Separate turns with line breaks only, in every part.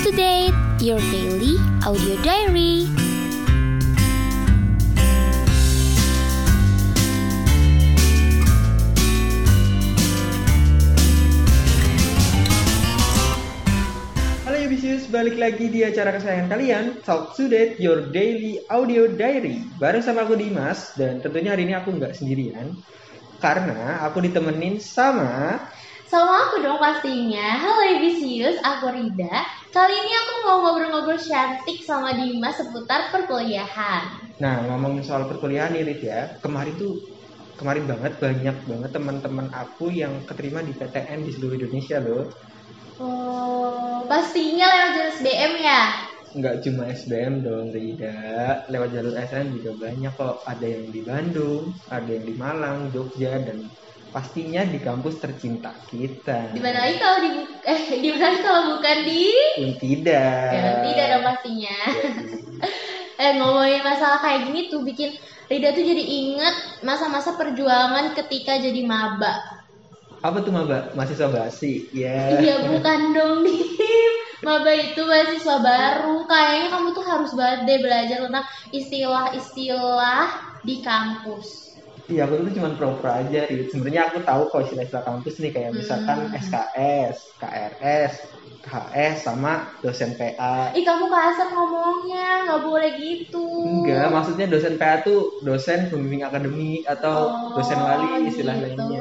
to Date, your daily audio diary.
Halo Yubisius, balik lagi di acara kesayangan kalian, Talk to Date, your daily audio diary. Bareng sama aku Dimas, dan tentunya hari ini aku nggak sendirian, karena aku ditemenin sama...
Sama aku dong pastinya. Halo Ebisius, aku Rida. Kali ini aku mau ngobrol-ngobrol cantik sama Dimas seputar perkuliahan.
Nah, ngomongin soal perkuliahan nih, Rit, ya. Kemarin tuh, kemarin banget, banyak banget teman-teman aku yang keterima di PTN di seluruh Indonesia loh.
Oh, pastinya lewat jalur SBM ya?
Nggak cuma SBM dong, Rida. Lewat jalur SN juga banyak kok. Ada yang di Bandung, ada yang di Malang, Jogja, dan pastinya di kampus tercinta kita.
Di mana lagi kalau di eh di mana lagi kalau bukan di
Tidak.
ya, tidak dong pastinya. eh ngomongin masalah kayak gini tuh bikin Rida tuh jadi inget masa-masa perjuangan ketika jadi maba.
Apa tuh maba? Mahasiswa basi. Ya.
Iya bukan dong Dim Maba itu mahasiswa baru Kayaknya kamu tuh harus banget deh belajar tentang istilah-istilah di kampus
Iya, aku tuh cuma pro-pro aja. Rit. Sebenarnya aku tahu kok istilah-istilah kampus nih kayak misalkan
Hmm.
SKS, KRS, KHS sama dosen PA.
Ih kamu kasar ngomongnya Gak boleh gitu
Enggak, maksudnya dosen PA tuh dosen pembimbing akademik atau
Oh,
dosen wali istilah
gitu.
lainnya.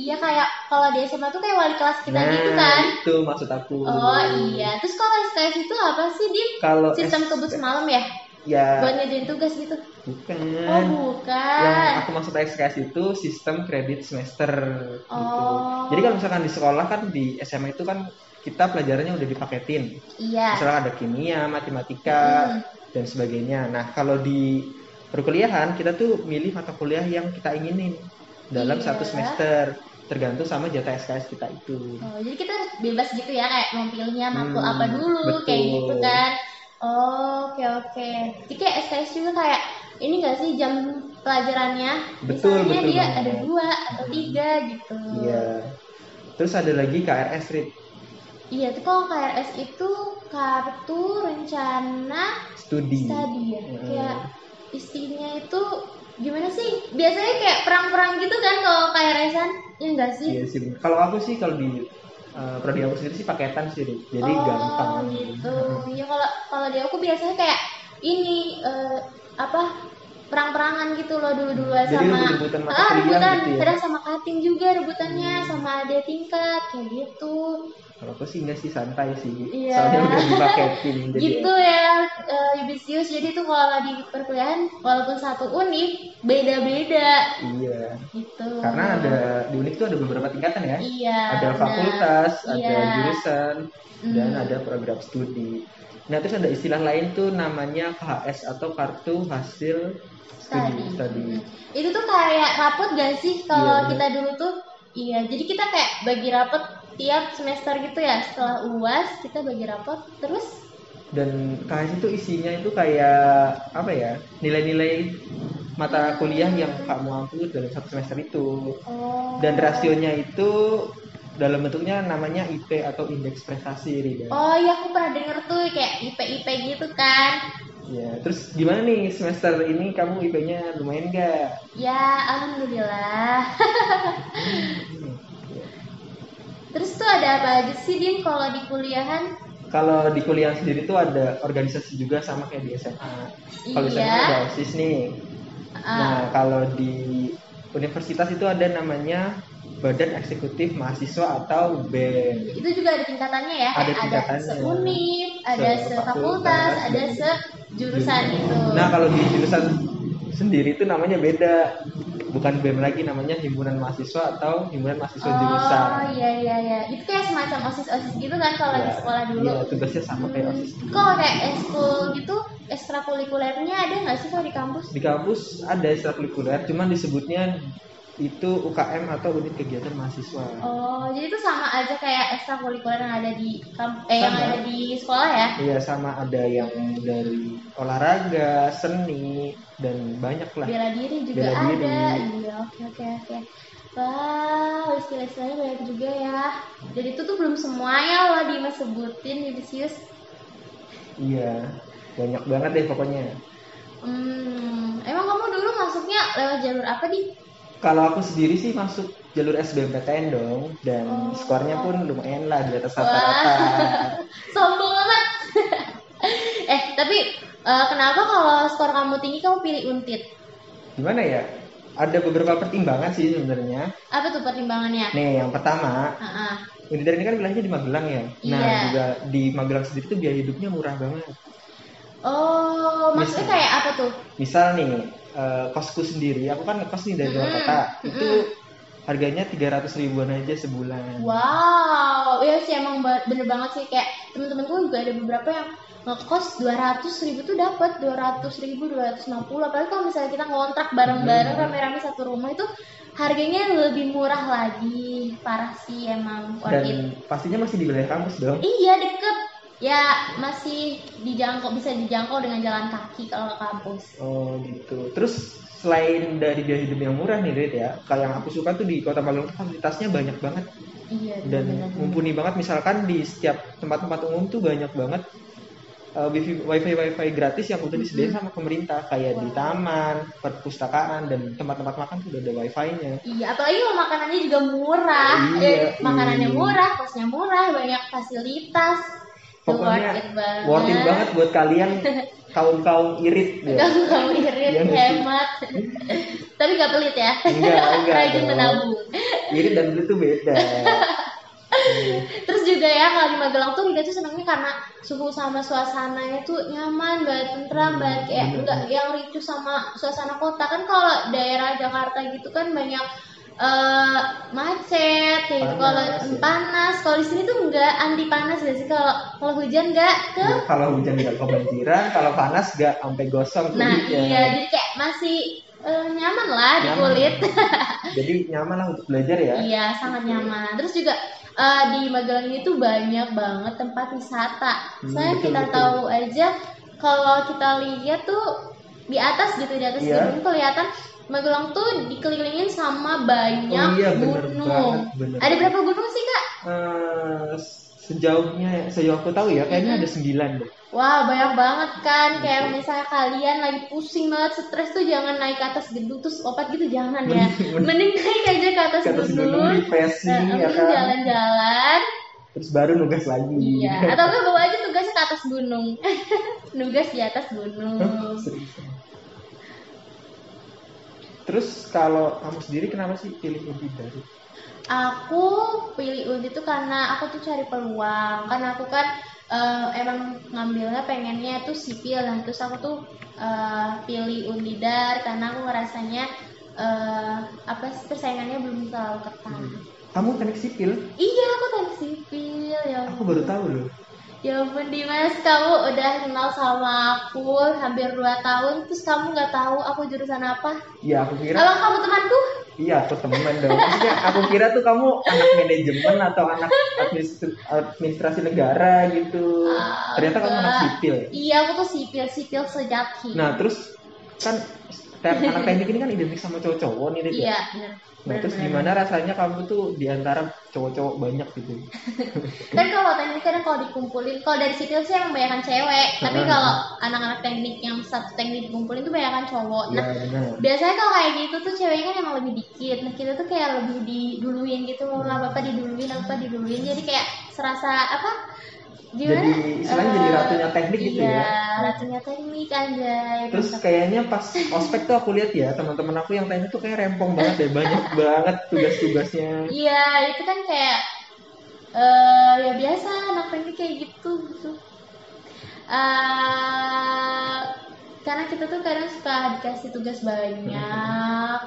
Iya kayak kalau di SMA tuh kayak wali kelas kita
nah,
gitu kan
itu maksud aku.
Oh iya Terus kalau SKS itu apa sih Dim?
Kalau
Sistem
S-
kebut semalam ya?
Ya,
Buat ngerjain tugas gitu
bukan.
Oh bukan
Yang aku maksud SKS itu sistem kredit semester. gitu.
Oh.
Jadi kalau misalkan di sekolah kan di SMA itu kan kita pelajarannya udah dipaketin.
Iya
Misalnya ada kimia, matematika,
Hmm.
dan sebagainya. Nah, kalau di perkuliahan kita tuh milih mata kuliah yang kita inginin dalam
Iya.
satu semester, tergantung sama jatah SKS kita itu.
Oh, jadi kita bebas gitu ya kayak mau pilihnya makul
Hmm,
apa dulu
betul.
kayak gitu kan. Oh, oke oke. Jadi kayak SKS juga kayak ini gak sih jam pelajarannya?
Betul,
Misalnya
betul
dia
banget.
ada dua atau tiga gitu.
Iya. Terus ada lagi KRS Rit,
Iya, tuh kalau KRS itu kartu rencana
studi.
studi ya.
Hmm.
Kayak istinya itu gimana sih? Biasanya kayak perang-perang gitu kan kalau KRS-an? Ya enggak sih?
Iya sih. Kalau aku sih kalau di uh, prodi aku sendiri sih paketan sih, jadi
oh,
gampang.
gitu. Iya kalau kalau di aku biasanya kayak ini eh, apa perang-perangan gitu loh dulu-dulu
Jadi
sama
mata
ah, rebutan
gitu ya?
kadang sama kating juga rebutannya sama ada tingkat kayak gitu.
Kalau aku sih enggak sih santai sih.
Iya.
Soalnya udah dipaketin jadi
gitu ya eh, Yubisius. Jadi tuh kalau di perkuliahan walaupun satu univ beda-beda
Iya.
gitu.
Karena ada di UNIF tuh ada beberapa tingkatan ya.
Iya.
ada fakultas, ada
Iya.
jurusan, dan
Hmm.
ada program studi. Nah, terus ada istilah lain tuh namanya KHS atau kartu hasil studi.
Tadi.
studi.
Itu tuh kayak rapot gak sih kalau
Iya,
kita dulu tuh? Iya, jadi kita kayak bagi rapot tiap semester gitu ya. Setelah UAS kita bagi rapot terus
Dan KHS itu isinya itu kayak apa ya? Nilai-nilai mata kuliah yang kamu ambil dalam satu semester itu.
oh
Dan rasionya itu dalam bentuknya namanya IP atau indeks prestasi, Rida.
Oh iya aku pernah denger tuh kayak IP IP gitu kan.
Ya, terus gimana nih semester ini kamu IP-nya lumayan gak?
Ya alhamdulillah. Terus tuh ada apa aja sih Din kalau di kuliahan?
Kalau di kuliah sendiri tuh ada organisasi juga sama kayak di SMA. Kalau di SMA
Iya.
ada OSIS nih.
Ah,
Nah, kalau di universitas itu ada namanya Badan Eksekutif Mahasiswa atau BEM.
itu juga ada tingkatannya ya.
Ada tingkatannya.
ada
Se-
sefakultas,
fakultas,
ada sejurusan itu.
Nah, kalau di jurusan sendiri itu namanya beda. Bukan BEM lagi namanya Himpunan Mahasiswa atau Himpunan Mahasiswa
Oh
Jurusan.
iya iya iya. Itu kayak semacam osis osis gitu kan kalau di
Ya,
sekolah dulu.
Iya, tugasnya sama kayak
Hmm,
OSIS. dulu.
Kok kayak eskul gitu ekstrakurikulernya ada nggak sih kalau di kampus?
Di kampus ada ekstrakurikuler, cuman disebutnya itu UKM atau unit kegiatan mahasiswa.
Oh, jadi itu sama aja kayak ekstrakurikuler yang ada di kamp eh yang ada di sekolah ya?
Iya sama ada yang dari olahraga, seni dan banyak lah.
Bela diri juga
Bela
ada.
diri.
Iya, oke oke oke. Wow, istilah-istilahnya banyak juga ya. Jadi itu tuh belum semuanya loh Dimas sebutin Yudisius.
Iya, banyak banget deh pokoknya.
Hmm, emang kamu dulu masuknya lewat jalur apa di?
Kalau aku sendiri sih masuk jalur SBMPTN dong dan
Oh.
skornya pun lumayan lah di atas rata-rata.
Sombong amat. eh, tapi eh, kenapa kalau skor kamu tinggi kamu pilih untit?
Gimana ya? Ada beberapa pertimbangan sih sebenarnya.
Apa tuh pertimbangannya?
Nih, yang pertama,
Ah, ah.
Unidar ini kan wilayahnya di Magelang ya. Nah,
Iya.
juga di Magelang sendiri tuh biaya hidupnya murah banget.
Oh, maksudnya
Misal.
kayak apa tuh?
Misal nih, eh, kosku sendiri, aku kan ngekos nih dari luar
Mm-mm,
kota, itu harganya 300 ribuan aja sebulan.
Wow, iya sih emang bener banget sih kayak temen-temenku juga ada beberapa yang ngekos 200 ribu tuh dapat 200 ribu 250 apalagi kalau misalnya kita ngontrak bareng-bareng
Hmm.
rame-rame satu rumah itu harganya lebih murah lagi parah sih emang it.
Dan pastinya masih di wilayah kampus dong.
iya ya masih dijangkau bisa dijangkau dengan jalan kaki kalau ke kampus
Oh gitu. Terus selain dari biaya hidup yang murah nih Rit ya, kalau yang aku suka tuh di Kota Magelang tuh fasilitasnya banyak banget
iya
dan
bener-bener.
mumpuni banget. Misalkan di setiap tempat-tempat umum tuh banyak banget uh, wifi wifi wifi gratis yang udah disediain sama pemerintah kayak di
Wow.
taman, perpustakaan dan tempat-tempat makan tuh udah ada wifi-nya.
Iya, apalagi kalau makanannya juga murah.
Iya,
Eh, makanannya
iya.
murah, kosnya murah, banyak fasilitas.
Pokoknya
worth it banget.
Worth it banget buat kalian kaum kaum irit ya.
Kamu irit,
Iya nggak sih?
hemat. Tapi gak pelit ya.
Enggak, enggak
Rajin menabung.
Irit dan beli tuh beda.
Terus juga ya kalau di Magelang tuh Rida tuh senangnya karena suhu sama suasananya tuh nyaman banget, tentram banget kayak enggak yang ricu sama suasana kota kan kalau daerah Jakarta gitu kan banyak eh macet kayak gitu kalau
Panas, ya.
panas kalau di sini tuh enggak anti panas gak sih kalau kalau hujan enggak ke
kalau hujan nggak kebanjiran, kalau panas nggak sampai gosong
nah
kulitnya.
iya jadi kayak masih eh, nyaman lah di
Nyaman.
kulit
Jadi nyaman lah untuk belajar ya.
Iya, sangat nyaman. Terus juga eh, di Magelang ini tuh banyak banget tempat wisata.
Hmm,
Saya
betul,
kita
betul.
tahu aja kalau kita lihat tuh di atas gitu di atas
Iya.
gedung kelihatan Magelang tuh dikelilingin sama banyak
Oh iya, bener
gunung.
banget, bener
Ada berapa gunung sih kak?
Eh, sejauhnya, sejauh aku tahu ya, kayaknya ada sembilan deh.
Wah banyak banget kan.
Iya.
Kayak misalnya kalian lagi pusing banget stres tuh jangan naik ke atas gedung terus opat gitu jangan ya.
Mending-
naik aja ke atas,
Ke atas gunung
gedung.
refreshing
Nah,
ya kan.
jalan-jalan.
Terus baru nugas lagi.
Iya, atau enggak bawa aja tugasnya ke atas gunung. Nugas di atas gunung.
Terus kalau kamu sendiri kenapa sih pilih Unida?
Aku pilih Uni itu karena aku tuh cari peluang. Karena aku kan eh, emang ngambilnya pengennya tuh sipil nah terus aku tuh eh, pilih Unidar karena aku ngerasanya eh, apa sih persaingannya belum terlalu ketat.
Kamu teknik sipil?
Iya, aku teknik sipil ya.
Aku baru tahu loh.
Ya ampun Dimas, kamu udah kenal sama aku hampir 2 tahun, terus kamu nggak tahu aku jurusan apa?
Iya, aku kira.
Abang kamu temanku?
Iya, aku temen dong. Maksudnya aku kira tuh kamu anak manajemen atau anak administrasi, administrasi negara gitu.
Ah,
Ternyata kamu anak
enggak.
sipil.
Iya, aku tuh sipil, sipil sejati.
Nah, terus kan setiap anak teknik ini kan identik sama cowok-cowok nih, Rit, ya.
iya, benar.
Nah, terus gimana rasanya kamu tuh di antara cowok-cowok banyak gitu?
Kan kalau teknik kadang kalau dikumpulin, kalau dari sipil sih banyakan cewek, tapi kalau anak-anak teknik yang satu teknik dikumpulin tuh banyakan cowok.
Ya,
Nah,
benar.
biasanya kalau kayak gitu tuh ceweknya kan emang lebih dikit nah kita tuh kayak lebih diduluin gitu loh apa apa diduluin apa apa diduluin jadi kayak serasa apa gimana?
Jadi, istilahnya jadi
Eh,
ratunya teknik gitu
iya,
ya.
ratunya teknik anjay.
Terus kayaknya pas ospek tuh aku lihat ya teman-teman aku yang teknik tuh kayak rempong banget deh, banyak banget tugas-tugasnya.
iya itu kan kayak eh ya biasa anak teknik kayak gitu gitu. Eh, karena kita tuh kadang suka dikasih tugas banyak.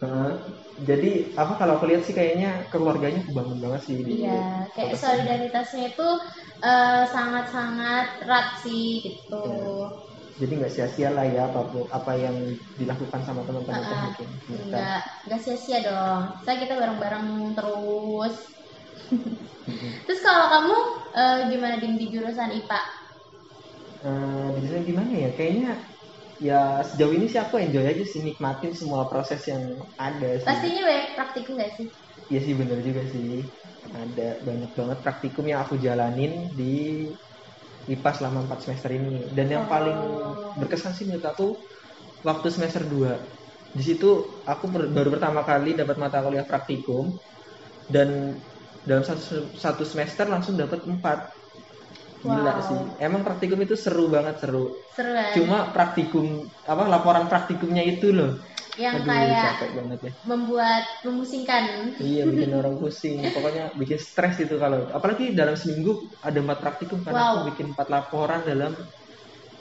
Nah, jadi apa kalau aku lihat sih kayaknya keluarganya kebangun banget sih di
Iya, kayak
kota
solidaritasnya itu eh, sangat-sangat erat sih gitu.
Jadi nggak sia-sia lah ya apa apa yang dilakukan sama teman-teman
Ah,
teknik ini.
Enggak, enggak sia-sia dong. Saya kita bareng-bareng terus. Terus kalau kamu eh, gimana di jurusan IPA?
Eh, di sana gimana ya? Kayaknya ya sejauh ini sih aku enjoy aja sih nikmatin semua proses yang ada sih.
Pastinya banyak praktikum nggak sih?
Iya sih bener juga sih. Ada banyak banget praktikum yang aku jalanin di IPA selama 4 semester ini. Dan yang
Oh.
paling berkesan sih menurut aku waktu semester 2. Di situ aku baru pertama kali dapat mata kuliah praktikum dan dalam satu, satu semester langsung dapat 4. Gila
Wow.
sih. Emang praktikum itu seru banget, seru.
Seru kan?
Cuma praktikum apa laporan praktikumnya itu loh.
yang
Aduh,
kayak
capek banget ya.
membuat memusingkan.
Iya bikin orang pusing. Pokoknya bikin stres itu kalau apalagi dalam seminggu ada empat praktikum karena
Wow.
aku bikin empat laporan dalam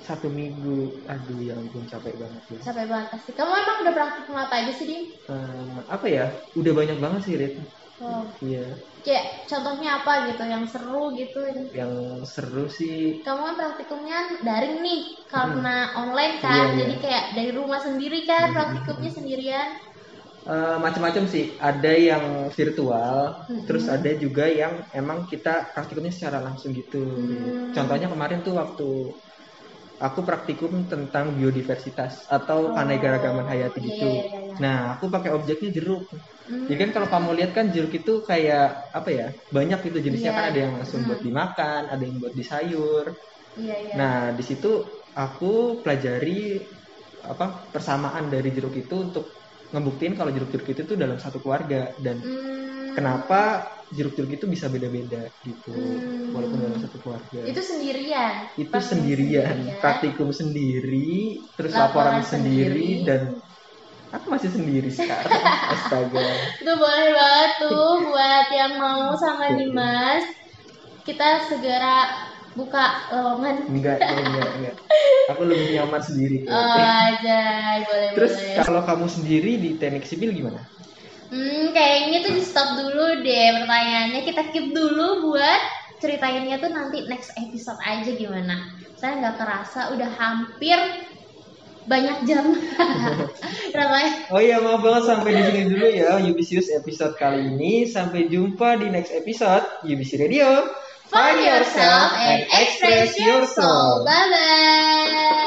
satu minggu. Aduh ya ampun capek banget ya.
Capek banget pasti. Kamu emang udah praktikum apa aja sih, Dim?
Eh, apa ya? Udah banyak banget sih Rit.
Wow.
Iya.
Kayak contohnya apa gitu yang seru gitu.
Yang seru sih
Kamu kan praktikumnya daring nih karena online kan.
Iya, iya.
Jadi kayak dari rumah sendiri kan
Hmm.
praktikumnya sendirian.
eh, macam-macam sih. Ada yang virtual,
Mm-mm.
terus ada juga yang emang kita praktikumnya secara langsung gitu.
Hmm.
Contohnya kemarin tuh waktu aku praktikum tentang biodiversitas atau
Oh,
keanekaragaman hayati
iya,
gitu.
iya, iya, iya.
Nah, aku pakai objeknya jeruk.
Hmm.
Jadi kan kalau kamu lihat kan jeruk itu kayak apa ya? Banyak gitu jenisnya
Iya.
kan ada yang langsung
Hmm.
buat dimakan, ada yang buat di sayur.
Iya, iya.
Nah, di situ aku pelajari apa persamaan dari jeruk itu untuk ngebuktiin kalau jeruk-jeruk itu tuh dalam satu keluarga dan
Hmm.
kenapa jeruk-jeruk itu bisa beda-beda gitu
Hmm.
walaupun dalam satu keluarga.
Itu sendirian.
itu sendirian,
sendirian.
praktikum sendiri, terus
Laporan
laporan, sendiri,
sendiri.
dan aku masih sendiri sekarang. Astaga.
Itu boleh banget tuh buat yang mau sama. Dimas. Kita segera buka lowongan.
Enggak, enggak, enggak. Aku lebih nyaman sendiri.
Oh, aja, boleh
Terus
boleh.
kalau kamu sendiri di teknik sipil gimana?
Hmm, kayaknya tuh di stop dulu deh pertanyaannya. Kita keep dulu buat ceritainnya tuh nanti next episode aja gimana. Saya nggak kerasa udah hampir banyak jam. Berapa ya?
Oh iya, maaf banget sampai di sini dulu ya Ubisius episode kali ini. Sampai jumpa di next episode UBC Radio.
Find yourself and express your soul. Bye bye.